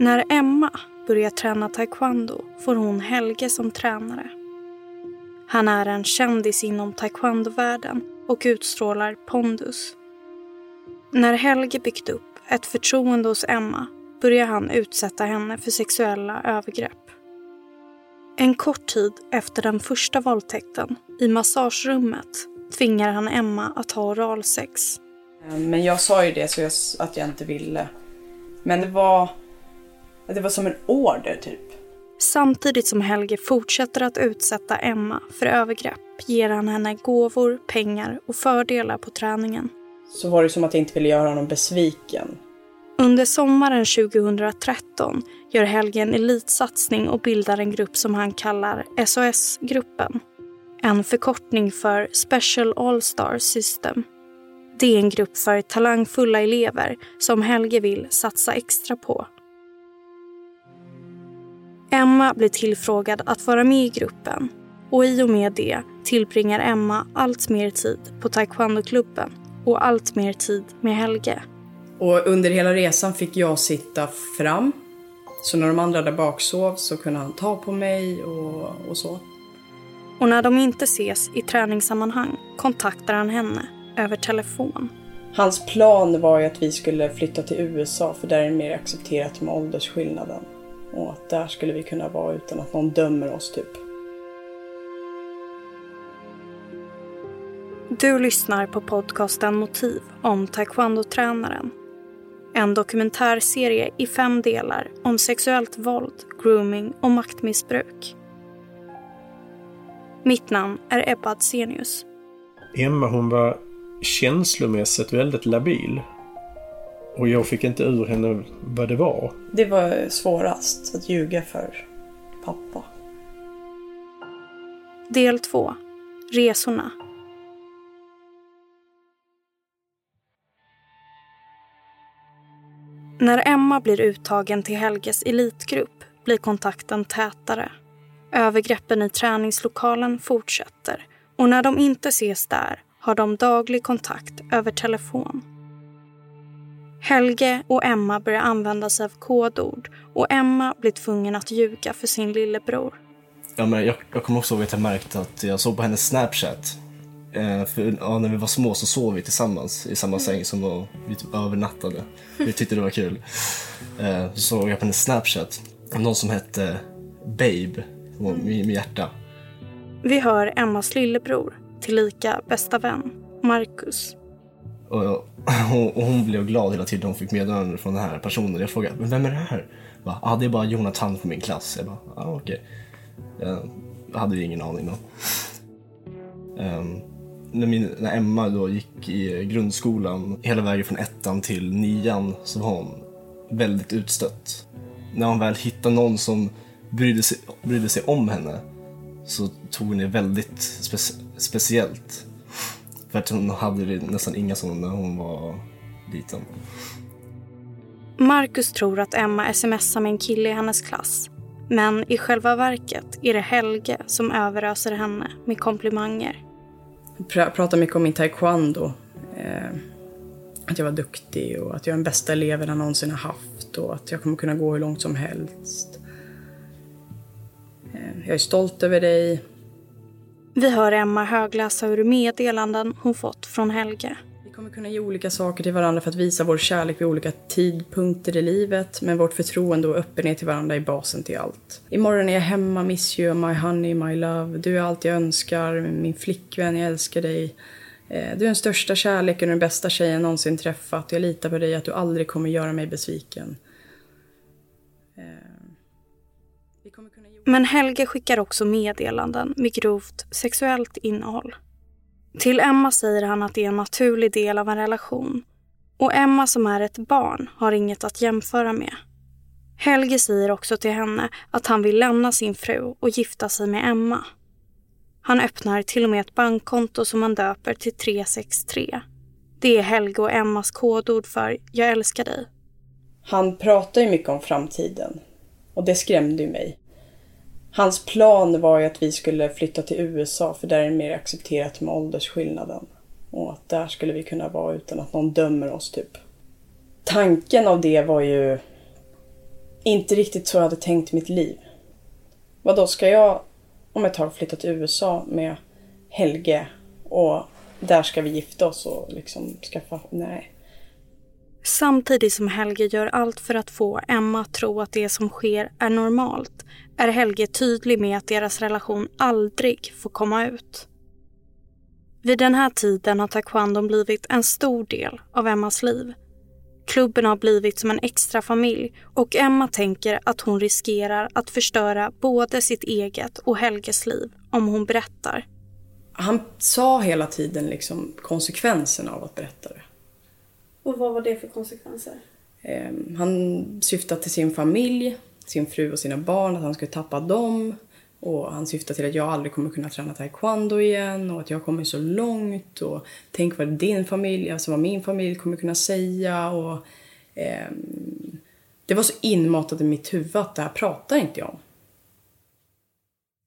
När Emma börjar träna taekwondo får hon Helge som tränare. Han är en kändis inom taekwondovärlden och utstrålar pondus. När Helge byggt upp ett förtroende hos Emma börjar han utsätta henne för sexuella övergrepp. En kort tid efter den första våldtäkten, i massagerummet, tvingar han Emma att ha oralsex. Men jag sa ju det så jag, att jag inte ville. Men det var, det var som en order typ. Samtidigt som Helge fortsätter att utsätta Emma för övergrepp ger han henne gåvor, pengar och fördelar på träningen. Så var det som att jag inte ville göra honom besviken. Under sommaren 2013 gör Helge en elitsatsning och bildar en grupp som han kallar SOS-gruppen. En förkortning för Special All-Star System. Det är en grupp för talangfulla elever som Helge vill satsa extra på. Emma blir tillfrågad att vara med i gruppen och i och med det tillbringar Emma allt mer tid på taekwondoklubben och allt mer tid med Helge. Och under hela resan fick jag sitta fram. Så när de andra där bak sov så kunde han ta på mig och, och så. Och när de inte ses i träningssammanhang kontaktar han henne över telefon. Hans plan var ju att vi skulle flytta till USA för där är det mer accepterat med åldersskillnaden. Och att där skulle vi kunna vara utan att någon dömer oss typ. Du lyssnar på podcasten Motiv om taekwondo-tränaren. En dokumentärserie i fem delar om sexuellt våld, grooming och maktmissbruk. Mitt namn är Ebba Adsenius. Emma hon var känslomässigt väldigt labil. Och jag fick inte ur henne vad det var. Det var svårast, att ljuga för pappa. Del 2. Resorna. När Emma blir uttagen till Helges elitgrupp blir kontakten tätare. Övergreppen i träningslokalen fortsätter och när de inte ses där har de daglig kontakt över telefon. Helge och Emma börjar använda sig av kodord och Emma blir tvungen att ljuga för sin lillebror. Ja, men jag, jag kommer också ihåg att jag märkte att jag såg på hennes Snapchat. Eh, för, ja, när vi var små så sov vi tillsammans i samma säng som var, vi typ övernattade. Vi tyckte det var kul. Eh, så såg jag på hennes Snapchat någon som hette Babe med, med hjärta. Vi hör Emmas lillebror, tillika bästa vän, Marcus. Och, och, och hon blev glad hela tiden hon fick meddelanden från den här personen. Jag frågade, men vem är det här? Ja, ah, det är bara Jonathan från min klass. Jag bara, ah, okej. Okay. Jag hade ju ingen aning då. Um, när, min, när Emma då gick i grundskolan, hela vägen från ettan till nian, så var hon väldigt utstött. När hon väl hittade någon som brydde sig, brydde sig om henne så tog hon det väldigt spe, speciellt. För att hon hade nästan inga sådana när hon var liten. Marcus tror att Emma smsar med en kille i hennes klass. Men i själva verket är det Helge som överöser henne med komplimanger. Jag pratar mycket om min taekwondo. Eh, att jag var duktig och att jag är den bästa eleven jag någonsin har haft och att jag kommer kunna gå hur långt som helst. Eh, jag är stolt över dig. Vi hör Emma högläsa ur meddelanden hon fått från Helge. Vi kommer kunna ge olika saker till varandra för att visa vår kärlek vid olika tidpunkter i livet. Men vårt förtroende och öppenhet till varandra är basen till allt. Imorgon är jag hemma, miss you, my honey, my love. Du är allt jag önskar, min flickvän, jag älskar dig. Eh, du är den största kärleken och den bästa tjejen jag någonsin träffat. Jag litar på dig att du aldrig kommer göra mig besviken. Men Helge skickar också meddelanden med grovt sexuellt innehåll. Till Emma säger han att det är en naturlig del av en relation och Emma som är ett barn har inget att jämföra med. Helge säger också till henne att han vill lämna sin fru och gifta sig med Emma. Han öppnar till och med ett bankkonto som han döper till 363. Det är Helge och Emmas kodord för “Jag älskar dig”. Han pratar ju mycket om framtiden och det skrämde ju mig. Hans plan var ju att vi skulle flytta till USA för där är det mer accepterat med åldersskillnaden. Och att där skulle vi kunna vara utan att någon dömer oss typ. Tanken av det var ju inte riktigt så jag hade tänkt mitt liv. Vad då ska jag om ett tag flytta till USA med Helge och där ska vi gifta oss och liksom skaffa... Nej. Samtidigt som Helge gör allt för att få Emma att tro att det som sker är normalt är Helge tydlig med att deras relation aldrig får komma ut. Vid den här tiden har taekwondon blivit en stor del av Emmas liv. Klubben har blivit som en extra familj och Emma tänker att hon riskerar att förstöra både sitt eget och Helges liv om hon berättar. Han sa hela tiden liksom konsekvenserna av att berätta det. Och vad var det för konsekvenser? Eh, han syftade till sin familj, sin fru och sina barn, att han skulle tappa dem. Och han syftar till att jag aldrig kommer kunna träna taekwondo igen och att jag kommer så långt och tänk vad din familj, alltså vad min familj kommer kunna säga och eh, det var så inmatat i mitt huvud att det här pratar inte jag om.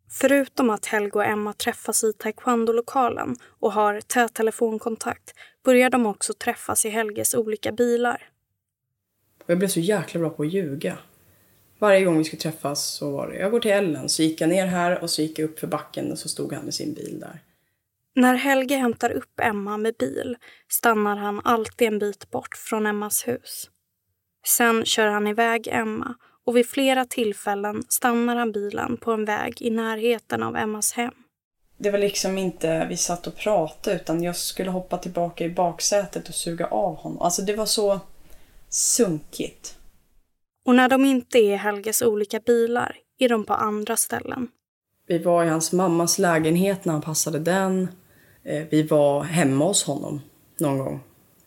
Förutom att Helge och Emma träffas i taekwondo-lokalen och har tät telefonkontakt börjar de också träffas i Helges olika bilar. jag blev så jäkla bra på att ljuga. Varje gång vi skulle träffas så var det, jag går till Ellen, så gick jag ner här och så gick jag upp för backen och så stod han med sin bil där. När Helge hämtar upp Emma med bil stannar han alltid en bit bort från Emmas hus. Sen kör han iväg Emma och vid flera tillfällen stannar han bilen på en väg i närheten av Emmas hem. Det var liksom inte vi satt och pratade utan jag skulle hoppa tillbaka i baksätet och suga av honom. Alltså det var så sunkigt. Och när de inte är i Helges olika bilar är de på andra ställen. Vi var i hans mammas lägenhet när han passade den. Eh, vi var hemma hos honom någon gång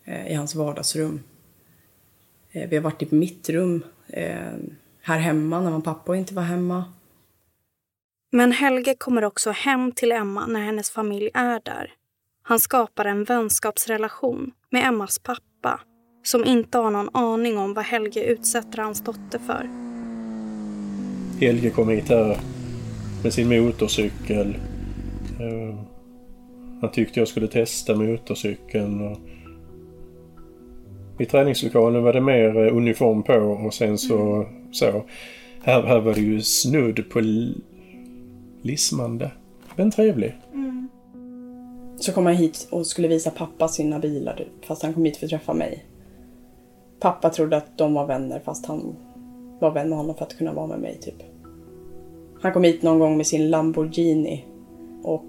eh, i hans vardagsrum. Eh, vi har varit i mitt rum här hemma när man pappa inte var hemma. Men Helge kommer också hem till Emma när hennes familj är där. Han skapar en vänskapsrelation med Emmas pappa som inte har någon aning om vad Helge utsätter hans dotter för. Helge kom hit här med sin motorcykel. Eh, han tyckte jag skulle testa motorcykeln. I träningslokalen var det mer eh, uniform på och sen så... så. Här, här var det ju snudd på lismande. Men trevlig. Mm. Så kom han hit och skulle visa pappa sina bilar fast han kom hit för att träffa mig. Pappa trodde att de var vänner fast han var vän med honom för att kunna vara med mig typ. Han kom hit någon gång med sin Lamborghini och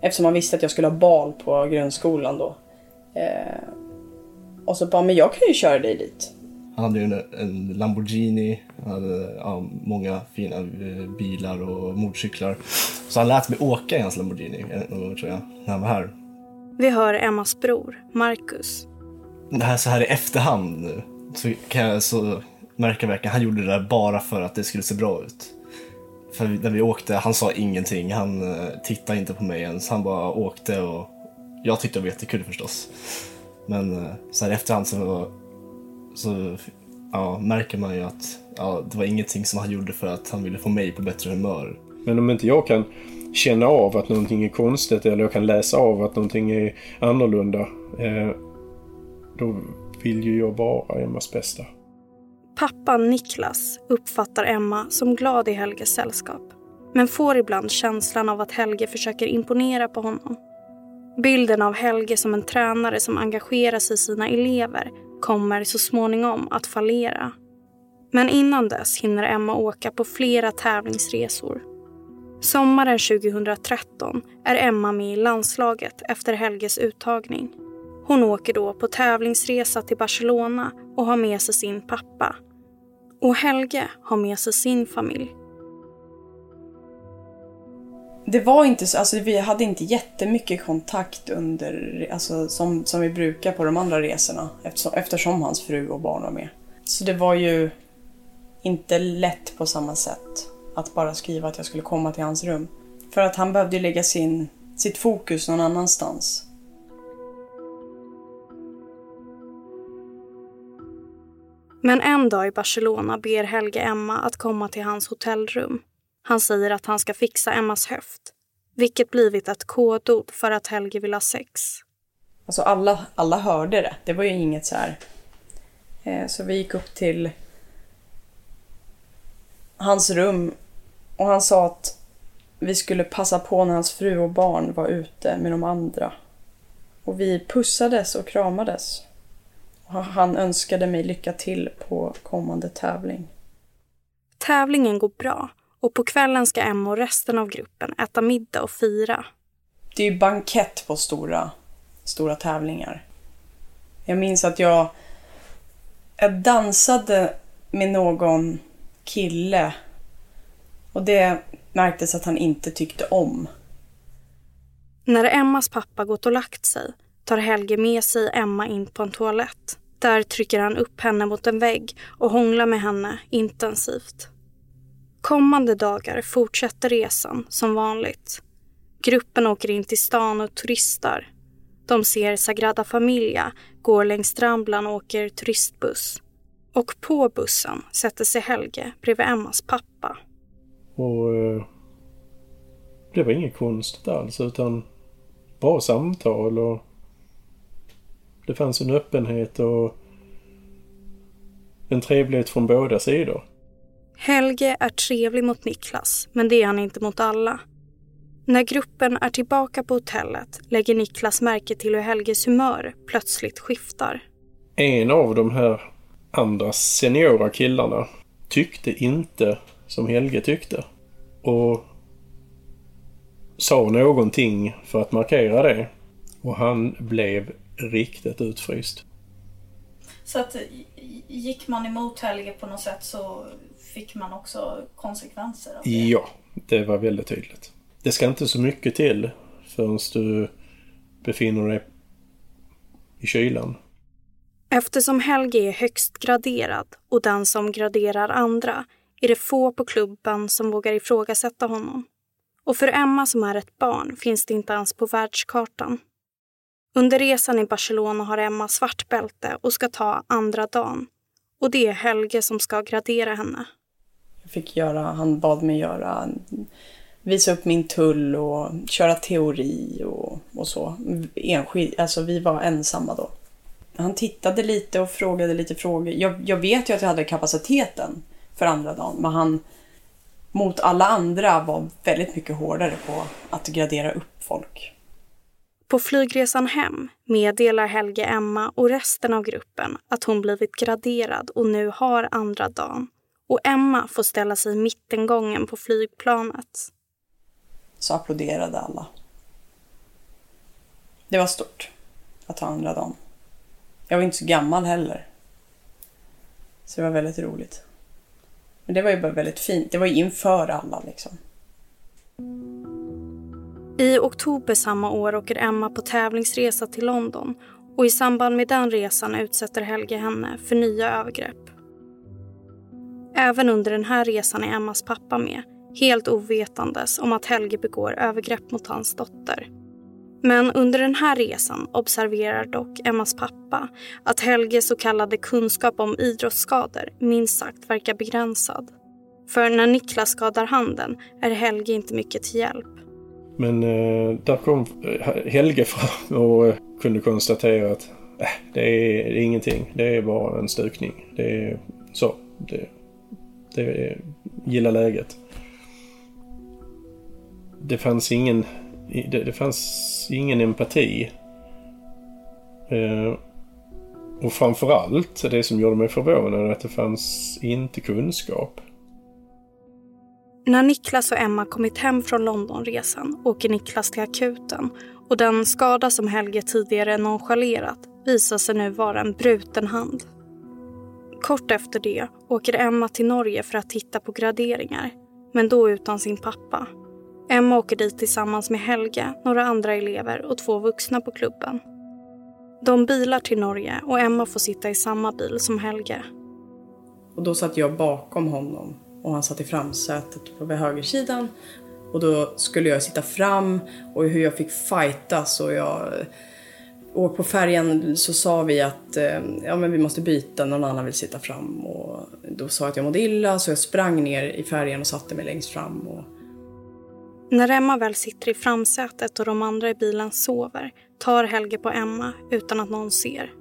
eftersom han visste att jag skulle ha bal på grundskolan då. Eh, och så bara, men jag kan ju köra dig dit. Han hade ju en, en Lamborghini, han hade ja, många fina eh, bilar och motorcyklar. Så han lät mig åka i hans Lamborghini, eh, tror jag, när han var här. Vi hör Emmas bror, Marcus, det här så här i efterhand nu så kan jag så märka verkligen han gjorde det där bara för att det skulle se bra ut. För när vi åkte, han sa ingenting, han uh, tittade inte på mig ens, han bara åkte och jag tyckte det var jättekul förstås. Men uh, så här i efterhand så, så ja, märker man ju att ja, det var ingenting som han gjorde för att han ville få mig på bättre humör. Men om inte jag kan känna av att någonting är konstigt eller jag kan läsa av att någonting är annorlunda eh, då vill ju jag bara Emmas bästa. Pappan Niklas uppfattar Emma som glad i Helges sällskap men får ibland känslan av att Helge försöker imponera på honom. Bilden av Helge som en tränare som engagerar sig i sina elever kommer så småningom att fallera. Men innan dess hinner Emma åka på flera tävlingsresor. Sommaren 2013 är Emma med i landslaget efter Helges uttagning. Hon åker då på tävlingsresa till Barcelona och har med sig sin pappa. Och Helge har med sig sin familj. Det var inte så, alltså vi hade inte jättemycket kontakt under, alltså som, som vi brukar på de andra resorna eftersom, eftersom hans fru och barn var med. Så det var ju inte lätt på samma sätt att bara skriva att jag skulle komma till hans rum. För att han behövde lägga sin, sitt fokus någon annanstans. Men en dag i Barcelona ber Helge Emma att komma till hans hotellrum. Han säger att han ska fixa Emmas höft, vilket blivit ett kodord för att Helge vill ha sex. Alltså alla, alla hörde det. Det var ju inget så här. Eh, så vi gick upp till hans rum och han sa att vi skulle passa på när hans fru och barn var ute med de andra. Och vi pussades och kramades. Och han önskade mig lycka till på kommande tävling. Tävlingen går bra och på kvällen ska Emma och resten av gruppen äta middag och fira. Det är ju bankett på stora, stora tävlingar. Jag minns att jag, jag dansade med någon kille och det märktes att han inte tyckte om. När Emmas pappa gått och lagt sig tar Helge med sig Emma in på en toalett. Där trycker han upp henne mot en vägg och hånglar med henne intensivt. Kommande dagar fortsätter resan som vanligt. Gruppen åker in till stan och turistar. De ser Sagrada Familia, går längs Ramblan och åker turistbuss. Och på bussen sätter sig Helge bredvid Emmas pappa. Och eh, det var inget konstigt alls utan bra samtal och det fanns en öppenhet och en trevlighet från båda sidor. Helge är trevlig mot Niklas, men det är han inte mot alla. När gruppen är tillbaka på hotellet lägger Niklas märke till hur Helges humör plötsligt skiftar. En av de här andra seniora killarna tyckte inte som Helge tyckte. Och sa någonting för att markera det. Och han blev riktigt utfryst. Så att gick man emot Helge på något sätt så fick man också konsekvenser av det? Ja, det var väldigt tydligt. Det ska inte så mycket till förrän du befinner dig i kylan. Eftersom Helge är högst graderad och den som graderar andra är det få på klubben som vågar ifrågasätta honom. Och för Emma som är ett barn finns det inte ens på världskartan. Under resan i Barcelona har Emma svart bälte och ska ta andra dagen. Och det är Helge som ska gradera henne. Fick göra, han bad mig göra, visa upp min tull och köra teori och, och så. Enskild, alltså vi var ensamma då. Han tittade lite och frågade lite frågor. Jag, jag vet ju att jag hade kapaciteten för andra dagen, men han mot alla andra var väldigt mycket hårdare på att gradera upp folk. På flygresan hem meddelar Helge Emma och resten av gruppen att hon blivit graderad och nu har andra dagen. Och Emma får ställa sig i mittengången på flygplanet. Så applåderade alla. Det var stort att ha andra dagen. Jag var inte så gammal heller. Så det var väldigt roligt. Men det var ju bara väldigt fint. Det var ju inför alla liksom. I oktober samma år åker Emma på tävlingsresa till London och i samband med den resan utsätter Helge henne för nya övergrepp. Även under den här resan är Emmas pappa med, helt ovetandes om att Helge begår övergrepp mot hans dotter. Men under den här resan observerar dock Emmas pappa att Helges så kallade kunskap om idrottsskador minst sagt verkar begränsad. För när Niklas skadar handen är Helge inte mycket till hjälp. Men eh, där kom eh, Helge fram och eh, kunde konstatera att eh, det, är, det är ingenting. Det är bara en stukning. Det är så. Det, det är, gilla läget. Det fanns ingen, det, det fanns ingen empati. Eh, och framförallt, det som gjorde mig förvånad, att det fanns inte kunskap. När Niklas och Emma kommit hem från Londonresan åker Niklas till akuten och den skada som Helge tidigare nonchalerat visar sig nu vara en bruten hand. Kort efter det åker Emma till Norge för att titta på graderingar, men då utan sin pappa. Emma åker dit tillsammans med Helge, några andra elever och två vuxna på klubben. De bilar till Norge och Emma får sitta i samma bil som Helge. Och då satt jag bakom honom och han satt i framsätet på högersidan. Och då skulle jag sitta fram och hur jag fick fightas och jag... Och på färjan så sa vi att eh, ja, men vi måste byta, någon annan vill sitta fram. Och då sa jag att jag mådde illa så jag sprang ner i färjan och satte mig längst fram. Och... När Emma väl sitter i framsätet och de andra i bilen sover tar Helge på Emma utan att någon ser.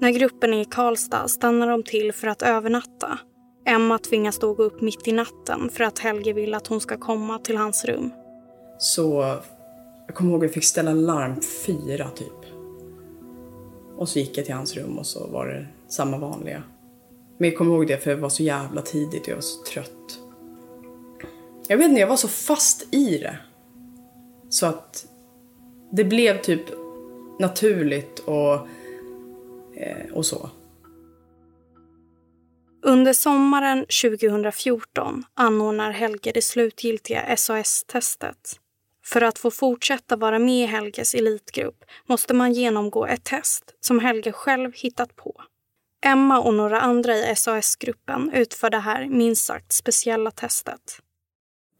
När gruppen är i Karlstad stannar de till för att övernatta Emma tvingas då gå upp mitt i natten för att Helge vill att hon ska komma till hans rum. Så jag kommer ihåg att jag fick ställa larm fyra typ. Och så gick jag till hans rum och så var det samma vanliga. Men jag kommer ihåg det för det var så jävla tidigt och jag var så trött. Jag vet inte, jag var så fast i det. Så att det blev typ naturligt och, eh, och så. Under sommaren 2014 anordnar Helge det slutgiltiga SOS-testet. För att få fortsätta vara med i Helges elitgrupp måste man genomgå ett test som Helge själv hittat på. Emma och några andra i SAS-gruppen utför det här minst sagt speciella testet.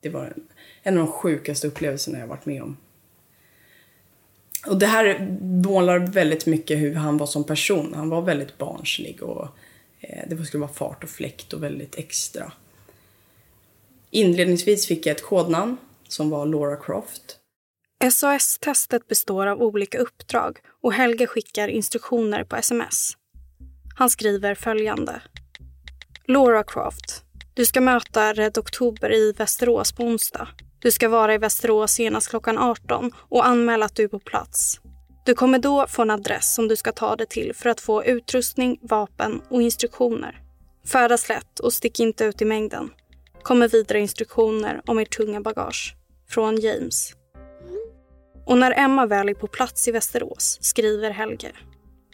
Det var en av de sjukaste upplevelserna jag varit med om. Och det här målar väldigt mycket hur han var som person. Han var väldigt barnslig och eh, det skulle vara fart och fläkt och väldigt extra. Inledningsvis fick jag ett kodnamn som var Laura Croft. SAS-testet består av olika uppdrag och Helge skickar instruktioner på sms. Han skriver följande. Laura Croft. Du ska möta Red Oktober i Västerås på onsdag. Du ska vara i Västerås senast klockan 18 och anmäla att du är på plats. Du kommer då få en adress som du ska ta dig till för att få utrustning, vapen och instruktioner. Färdas lätt och stick inte ut i mängden. Kommer vidare instruktioner om ert tunga bagage. Från James. Och när Emma väl är på plats i Västerås skriver Helge.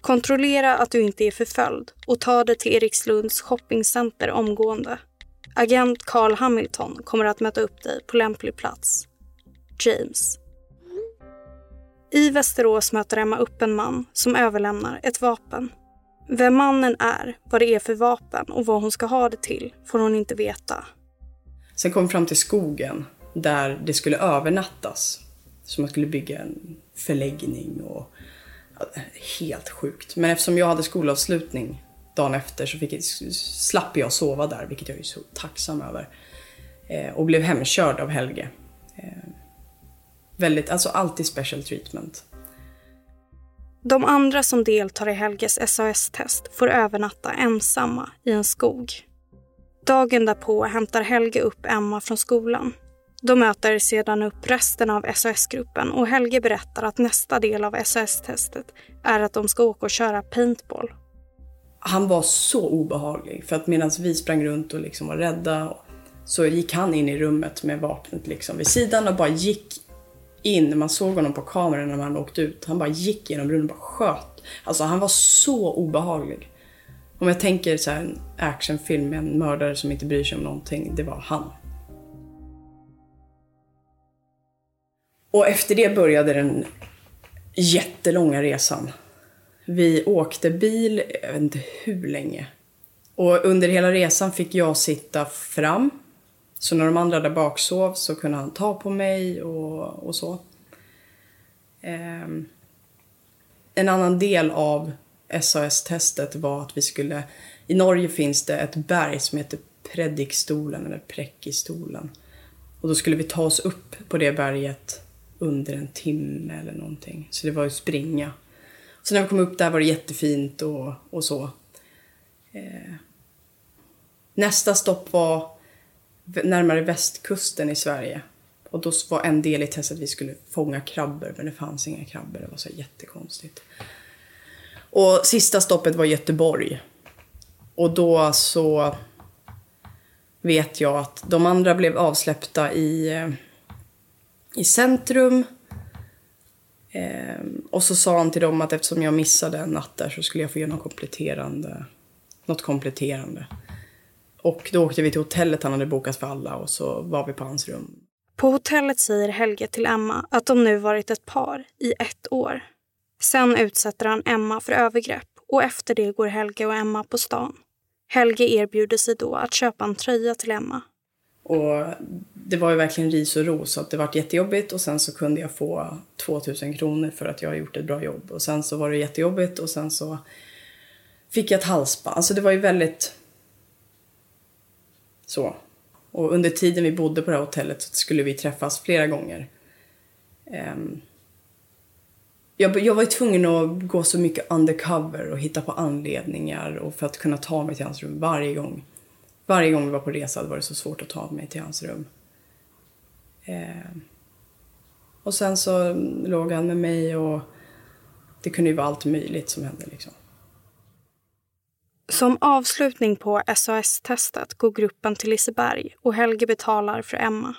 Kontrollera att du inte är förföljd och ta dig till Erikslunds shoppingcenter omgående. Agent Carl Hamilton kommer att möta upp dig på lämplig plats. James. I Västerås möter Emma upp en man som överlämnar ett vapen. Vem mannen är, vad det är för vapen och vad hon ska ha det till får hon inte veta. Sen kom vi fram till skogen där det skulle övernattas. Så man skulle bygga en förläggning och helt sjukt. Men eftersom jag hade skolavslutning dagen efter så fick jag, slapp jag sova där, vilket jag är så tacksam över. Eh, och blev hemkörd av Helge. Eh, väldigt, alltså alltid special treatment. De andra som deltar i Helges SAS-test får övernatta ensamma i en skog. Dagen därpå hämtar Helge upp Emma från skolan. De möter sedan upp resten av SOS-gruppen och Helge berättar att nästa del av SOS-testet är att de ska åka och köra paintball. Han var så obehaglig för att medan vi sprang runt och liksom var rädda så gick han in i rummet med vapnet liksom vid sidan och bara gick in. Man såg honom på kameran när han åkte ut. Han bara gick genom rummet och bara sköt. Alltså han var så obehaglig. Om jag tänker så här, en actionfilm med en mördare som inte bryr sig om någonting, det var han. Och efter det började den jättelånga resan. Vi åkte bil, jag vet inte hur länge. Och under hela resan fick jag sitta fram. Så när de andra där bak sov så kunde han ta på mig och, och så. Um, en annan del av SAS-testet var att vi skulle... I Norge finns det ett berg som heter Predikstolen, eller Präckistolen. Och då skulle vi ta oss upp på det berget under en timme eller någonting. Så det var ju springa. Så när vi kom upp där var det jättefint och, och så. Eh. Nästa stopp var närmare västkusten i Sverige. Och då var en del i testet att vi skulle fånga krabbor, men det fanns inga krabbor. Det var så jättekonstigt. Och sista stoppet var Göteborg. Och då så vet jag att de andra blev avsläppta i eh, i centrum. Eh, och så sa han till dem att eftersom jag missade en natt där så skulle jag få göra något kompletterande. Något kompletterande. Och då åkte vi till hotellet han hade bokat för alla och så var vi på hans rum. På hotellet säger Helge till Emma att de nu varit ett par i ett år. Sen utsätter han Emma för övergrepp och efter det går Helge och Emma på stan. Helge erbjuder sig då att köpa en tröja till Emma och det var ju verkligen ris och ros, så att det var jättejobbigt och sen så kunde jag få 2000 kronor för att jag har gjort ett bra jobb. Och sen så var det jättejobbigt och sen så fick jag ett halsband. Alltså det var ju väldigt så. Och under tiden vi bodde på det här hotellet så skulle vi träffas flera gånger. Um, jag, jag var ju tvungen att gå så mycket undercover och hitta på anledningar och för att kunna ta mig till hans rum varje gång. Varje gång vi var på resa var det så svårt att ta mig till hans rum. Eh, och sen så låg han med mig och det kunde ju vara allt möjligt som hände liksom. Som avslutning på SAS-testet går gruppen till Liseberg och Helge betalar för Emma.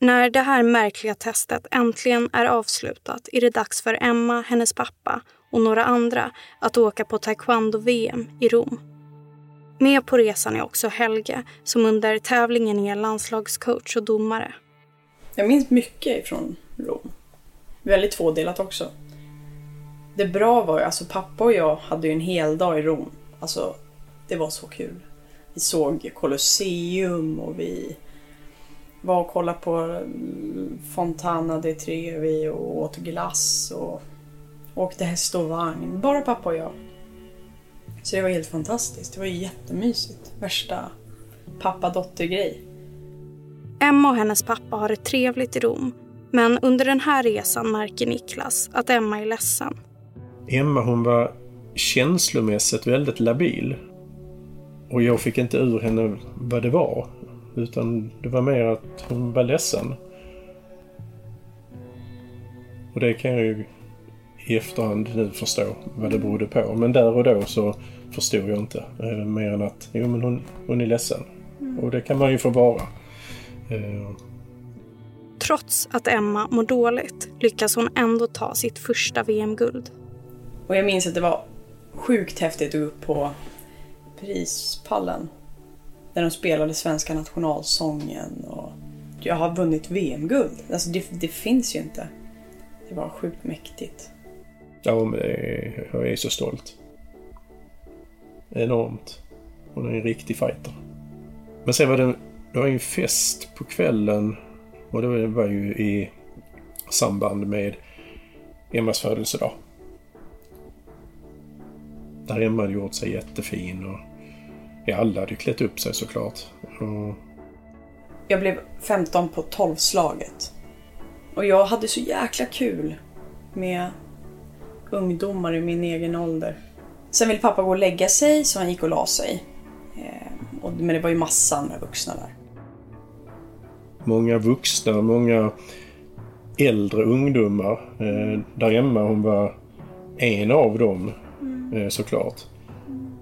När det här märkliga testet äntligen är avslutat är det dags för Emma, hennes pappa och några andra att åka på taekwondo-VM i Rom. Med på resan är också Helge som under tävlingen är landslagscoach och domare. Jag minns mycket ifrån Rom. Väldigt tvådelat också. Det bra var ju, alltså pappa och jag hade ju en hel dag i Rom. Alltså, det var så kul. Vi såg Colosseum och vi var och kollade på mm, Fontana di Trevi och åt glass och åkte häst och vagn. Bara pappa och jag. Så det var helt fantastiskt. Det var ju jättemysigt. Värsta pappa-dotter-grej. Emma och hennes pappa har det trevligt i Rom. Men under den här resan märker Niklas att Emma är ledsen. Emma hon var känslomässigt väldigt labil. Och jag fick inte ur henne vad det var. Utan det var mer att hon var ledsen. Och det kan jag ju i efterhand nu förstå vad det berodde på. Men där och då så förstod jag inte. Eh, mer än att jo, men hon, hon är ledsen. Och det kan man ju få vara. Eh, Trots att Emma mår dåligt lyckas hon ändå ta sitt första VM-guld. Och jag minns att det var sjukt häftigt att gå upp på prispallen. Där de spelade svenska nationalsången och jag har vunnit VM-guld. Alltså det, det finns ju inte. Det var sjukt mäktigt. Ja, men är, jag är så stolt. Enormt. Hon är en riktig fighter. Men sen var det, det var en fest på kvällen och det var ju i samband med Emmas födelsedag. Där Emma hade gjort sig jättefin och ja, alla hade klätt upp sig såklart. Och Jag blev 15 på 12-slaget. Och jag hade så jäkla kul med ungdomar i min egen ålder. Sen ville pappa gå och lägga sig så han gick och la sig. Eh, men det var ju massa andra vuxna där. många vuxna, många äldre ungdomar. Eh, där Emma hon var en av dem eh, såklart.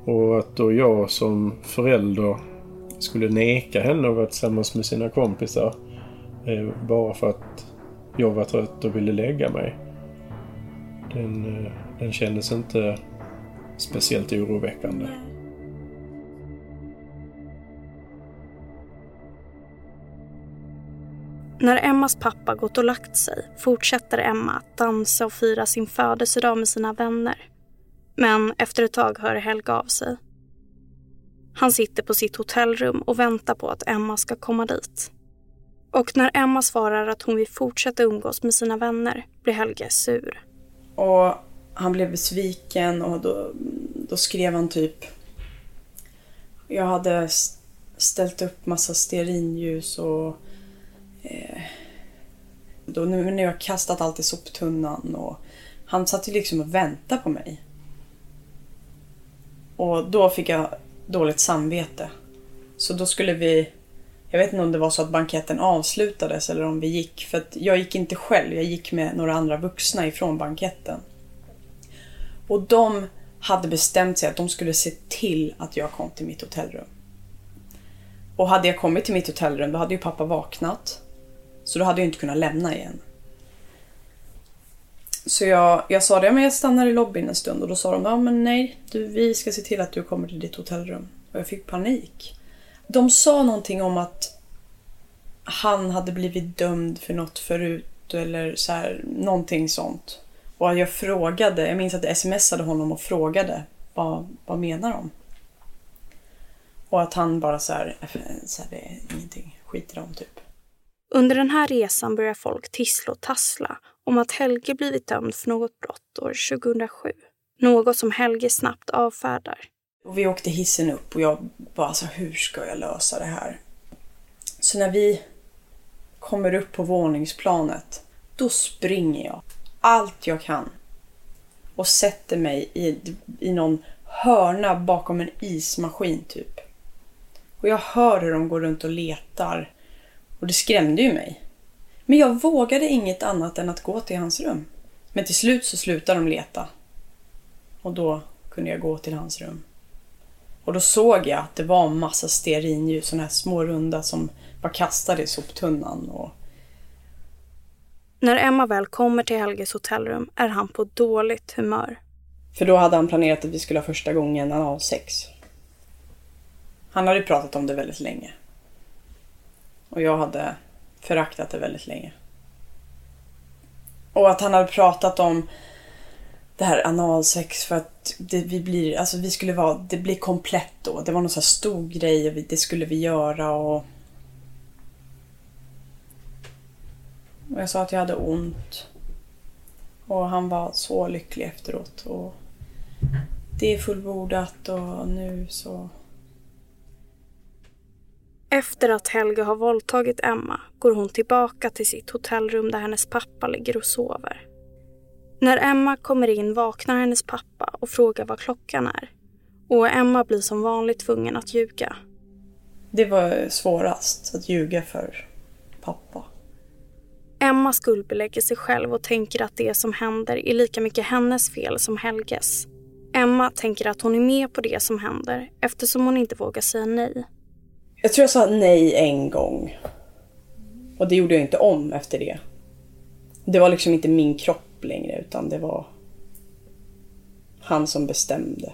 Och att då jag som förälder skulle neka henne att vara tillsammans med sina kompisar. Bara för att jag var trött och ville lägga mig. Den, eh, den kändes inte speciellt oroväckande. När Emmas pappa gått och lagt sig fortsätter Emma att dansa och fira sin födelsedag med sina vänner. Men efter ett tag hör Helga av sig. Han sitter på sitt hotellrum och väntar på att Emma ska komma dit. Och när Emma svarar att hon vill fortsätta umgås med sina vänner blir Helge sur. Och han blev besviken och då, då skrev han typ... Jag hade ställt upp massa stearinljus och... Eh, då, nu när jag kastat allt i soptunnan och... Han satt ju liksom och väntade på mig. Och då fick jag dåligt samvete. Så då skulle vi... Jag vet inte om det var så att banketten avslutades eller om vi gick. För att jag gick inte själv, jag gick med några andra vuxna ifrån banketten. Och de hade bestämt sig att de skulle se till att jag kom till mitt hotellrum. Och hade jag kommit till mitt hotellrum då hade ju pappa vaknat. Så då hade jag inte kunnat lämna igen. Så jag, jag sa det, men jag stannar i lobbyn en stund och då sa de, ja men nej, du, vi ska se till att du kommer till ditt hotellrum. Och jag fick panik. De sa någonting om att han hade blivit dömd för något förut eller så här, någonting sånt. Och jag frågade, jag minns att jag smsade honom och frågade vad, vad menar de? Och att han bara så här, äh, så här det är ingenting, skiter om typ. Under den här resan börjar folk tissla och tassla om att Helge blivit dömd för något brott år 2007. Något som Helge snabbt avfärdar. Och vi åkte hissen upp och jag bara alltså hur ska jag lösa det här? Så när vi kommer upp på våningsplanet, då springer jag allt jag kan och sätter mig i, i någon hörna bakom en ismaskin typ. Och Och jag hör hur de går runt och letar. Och det skrämde ju mig. Men jag vågade inget annat än att gå till hans rum. Men till slut så slutade de leta. Och då kunde jag gå till hans rum. Och då såg jag att det var en massa stearinljus, sådana här små runda som var kastade i soptunnan. Och... När Emma väl kommer till Helges hotellrum är han på dåligt humör. För då hade han planerat att vi skulle ha första gången analsex. Han hade pratat om det väldigt länge. Och jag hade föraktat det väldigt länge. Och att han hade pratat om det här analsex för att det, vi blir, alltså vi skulle vara, det blir komplett då. Det var någon så här stor grej och vi, det skulle vi göra och... Och jag sa att jag hade ont. Och han var så lycklig efteråt. Och det är fullbordat och nu så... Efter att Helge har våldtagit Emma går hon tillbaka till sitt hotellrum där hennes pappa ligger och sover. När Emma kommer in vaknar hennes pappa och frågar vad klockan är. Och Emma blir som vanligt tvungen att ljuga. Det var svårast, att ljuga för pappa. Emma skuldbelägger sig själv och tänker att det som händer är lika mycket hennes fel som Helges. Emma tänker att hon är med på det som händer eftersom hon inte vågar säga nej. Jag tror jag sa nej en gång. Och det gjorde jag inte om efter det. Det var liksom inte min kropp längre utan det var han som bestämde.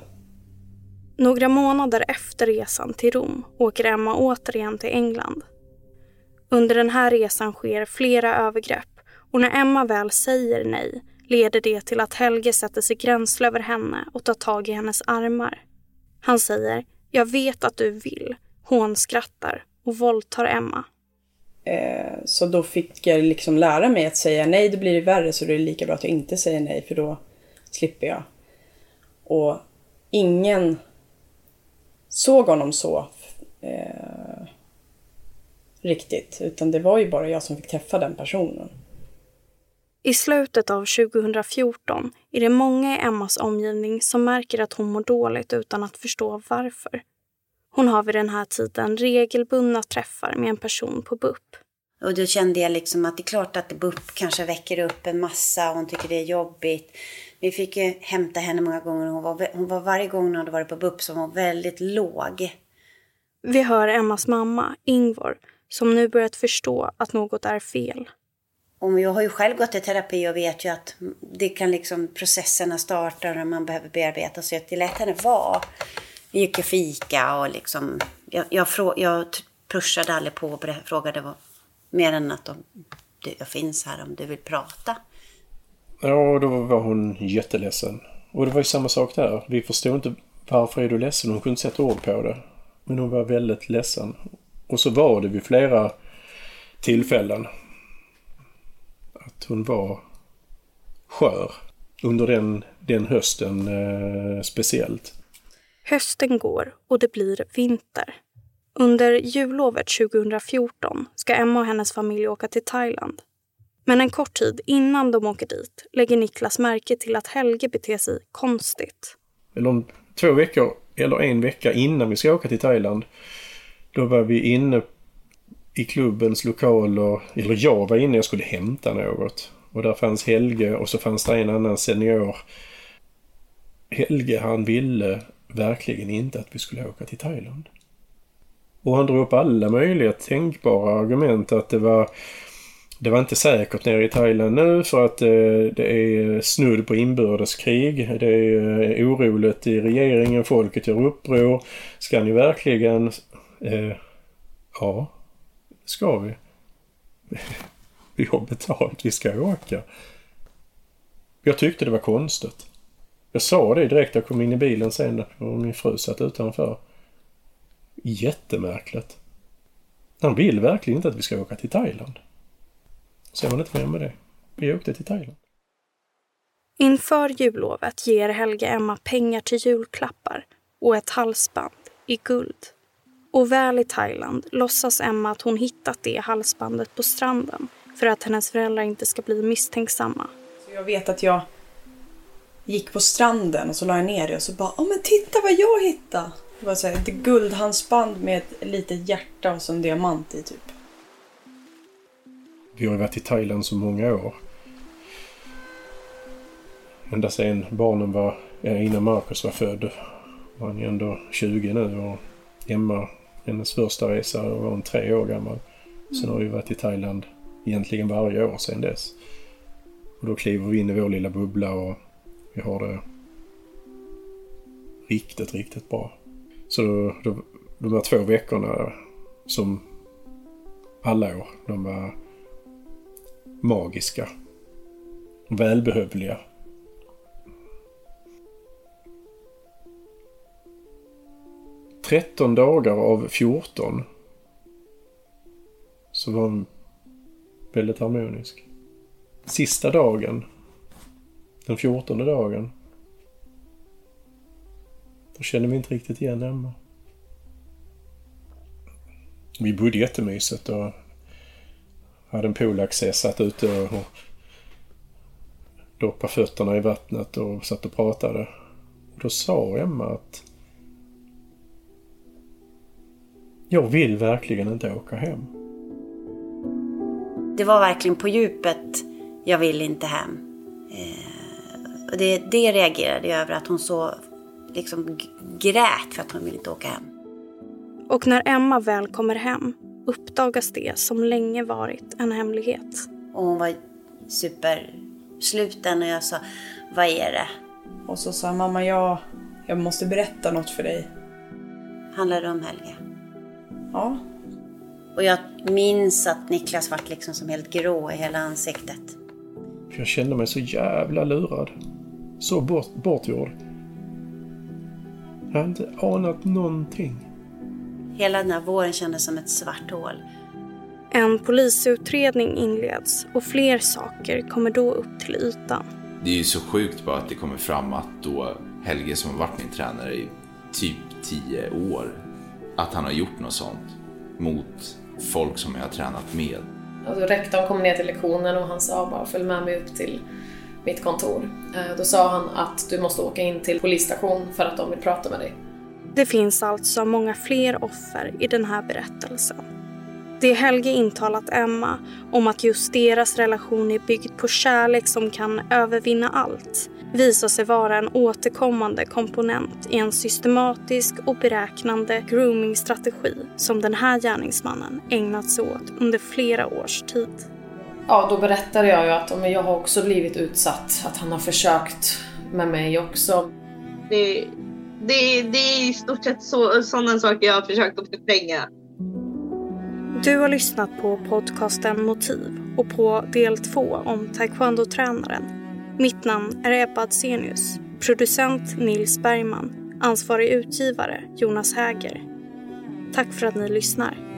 Några månader efter resan till Rom åker Emma återigen till England. Under den här resan sker flera övergrepp och när Emma väl säger nej leder det till att Helge sätter sig gränsle över henne och tar tag i hennes armar. Han säger “Jag vet att du vill” hånskrattar och våldtar Emma. Eh, så då fick jag liksom lära mig att säga nej, då blir det värre så det är lika bra att jag inte säger nej för då slipper jag. Och ingen såg honom så eh, riktigt, utan det var ju bara jag som fick träffa den personen. I slutet av 2014 är det många i Emmas omgivning som märker att hon mår dåligt utan att förstå varför. Hon har vid den här tiden regelbundna träffar med en person på BUP. Och då kände jag liksom att det är klart att BUP kanske väcker upp en massa och hon tycker det är jobbigt. Vi fick ju hämta henne många gånger. Hon var, hon var varje gång hon hade varit på BUP så var hon väldigt låg. Vi hör Emmas mamma, Ingvar, som nu börjat förstå att något är fel. Och jag har ju själv gått i terapi och vet ju att det kan liksom processerna starta och man behöver bearbeta. Så jag lät henne vara. Vi gick och fika och liksom... Jag, jag, frå, jag pushade aldrig på och frågade vad, mer än att de, jag finns här om du vill prata. Ja, då var hon jätteledsen. Och det var ju samma sak där. Vi förstod inte varför är du ledsen. Hon kunde inte sätta ord på det. Men hon var väldigt ledsen. Och så var det vid flera tillfällen att hon var skör. Under den, den hösten eh, speciellt. Hösten går och det blir vinter. Under jullovet 2014 ska Emma och hennes familj åka till Thailand. Men en kort tid innan de åker dit lägger Niklas märke till att Helge beter sig konstigt. Om två veckor eller en vecka innan vi ska åka till Thailand. Då var vi inne i klubbens lokaler, eller jag var inne, jag skulle hämta något. Och där fanns Helge och så fanns det en annan senior. Helge han ville verkligen inte att vi skulle åka till Thailand. Och han drog upp alla möjliga tänkbara argument att det var det var inte säkert nere i Thailand nu för att eh, det är snudd på inbördeskrig. Det är eh, oroligt i regeringen, folket gör uppror. Ska ni verkligen... Eh, ja, ska vi. vi har betalt, vi ska åka. Jag tyckte det var konstigt. Jag sa det direkt jag kom in i bilen sen och min fru satt utanför. Jättemärkligt. Han vill verkligen inte att vi ska åka till Thailand. Sen var det inte mer med det. Vi åkte till Thailand. Inför jullovet ger Helge Emma pengar till julklappar och ett halsband i guld. Och väl i Thailand låtsas Emma att hon hittat det halsbandet på stranden för att hennes föräldrar inte ska bli misstänksamma. Jag vet att jag gick på stranden och så la jag ner det och så bara Åh men titta vad jag hittade! Det var så här, ett guldhandsband med ett litet hjärta och så en diamant i typ. Vi har ju varit i Thailand så många år. Ända sedan barnen var, innan Marcus var född. Han är ändå 20 nu och Emma, hennes första resa var hon tre år gammal. Sen har vi varit i Thailand egentligen varje år sedan dess. Och då kliver vi in i vår lilla bubbla och vi har det riktigt, riktigt bra. Så då, då, de här två veckorna som alla år, de var magiska. Välbehövliga. Tretton dagar av 14 så var hon väldigt harmonisk. Sista dagen, den fjortonde dagen, då kände vi inte riktigt igen Emma. Vi bodde jättemysigt och hade en poolaccess, satt ute och, och doppade fötterna i vattnet och satt och pratade. Då sa Emma att jag vill verkligen inte åka hem. Det var verkligen på djupet, jag vill inte hem. Eh, och det, det reagerade jag över, att hon så liksom grät för att hon ville inte åka hem. Och när Emma väl kommer hem uppdagas det som länge varit en hemlighet. Och hon var supersluten och jag sa, vad är det? Och så sa mamma, jag, jag måste berätta något för dig. Handlar det om Helge? Ja, Och jag minns att Niklas vart liksom som helt grå i hela ansiktet. För jag kände mig så jävla lurad. Så bort, bortgjord. Jag hade inte anat någonting. Hela den här våren kändes som ett svart hål. En polisutredning inleds och fler saker kommer då upp till ytan. Det är ju så sjukt bara att det kommer fram att då Helge som har varit min tränare i typ 10 år, att han har gjort något sånt mot folk som jag har tränat med. Alltså, rektorn kom ner till lektionen och han sa bara följ med mig upp till mitt kontor. Eh, då sa han att du måste åka in till polisstation för att de vill prata med dig. Det finns alltså många fler offer i den här berättelsen. Det Helge intalat Emma om att just deras relation är byggd på kärlek som kan övervinna allt visar sig vara en återkommande komponent i en systematisk och beräknande groomingstrategi som den här gärningsmannen ägnat sig åt under flera års tid. Ja, då berättade jag ju att men jag har också blivit utsatt, att han har försökt med mig också. Det, det, det är i stort sett så, sådana saker jag har försökt att förtränga. Du har lyssnat på podcasten Motiv och på del två om taekwondo-tränaren. Mitt namn är Ebba Adsenius. Producent Nils Bergman. Ansvarig utgivare Jonas Häger. Tack för att ni lyssnar.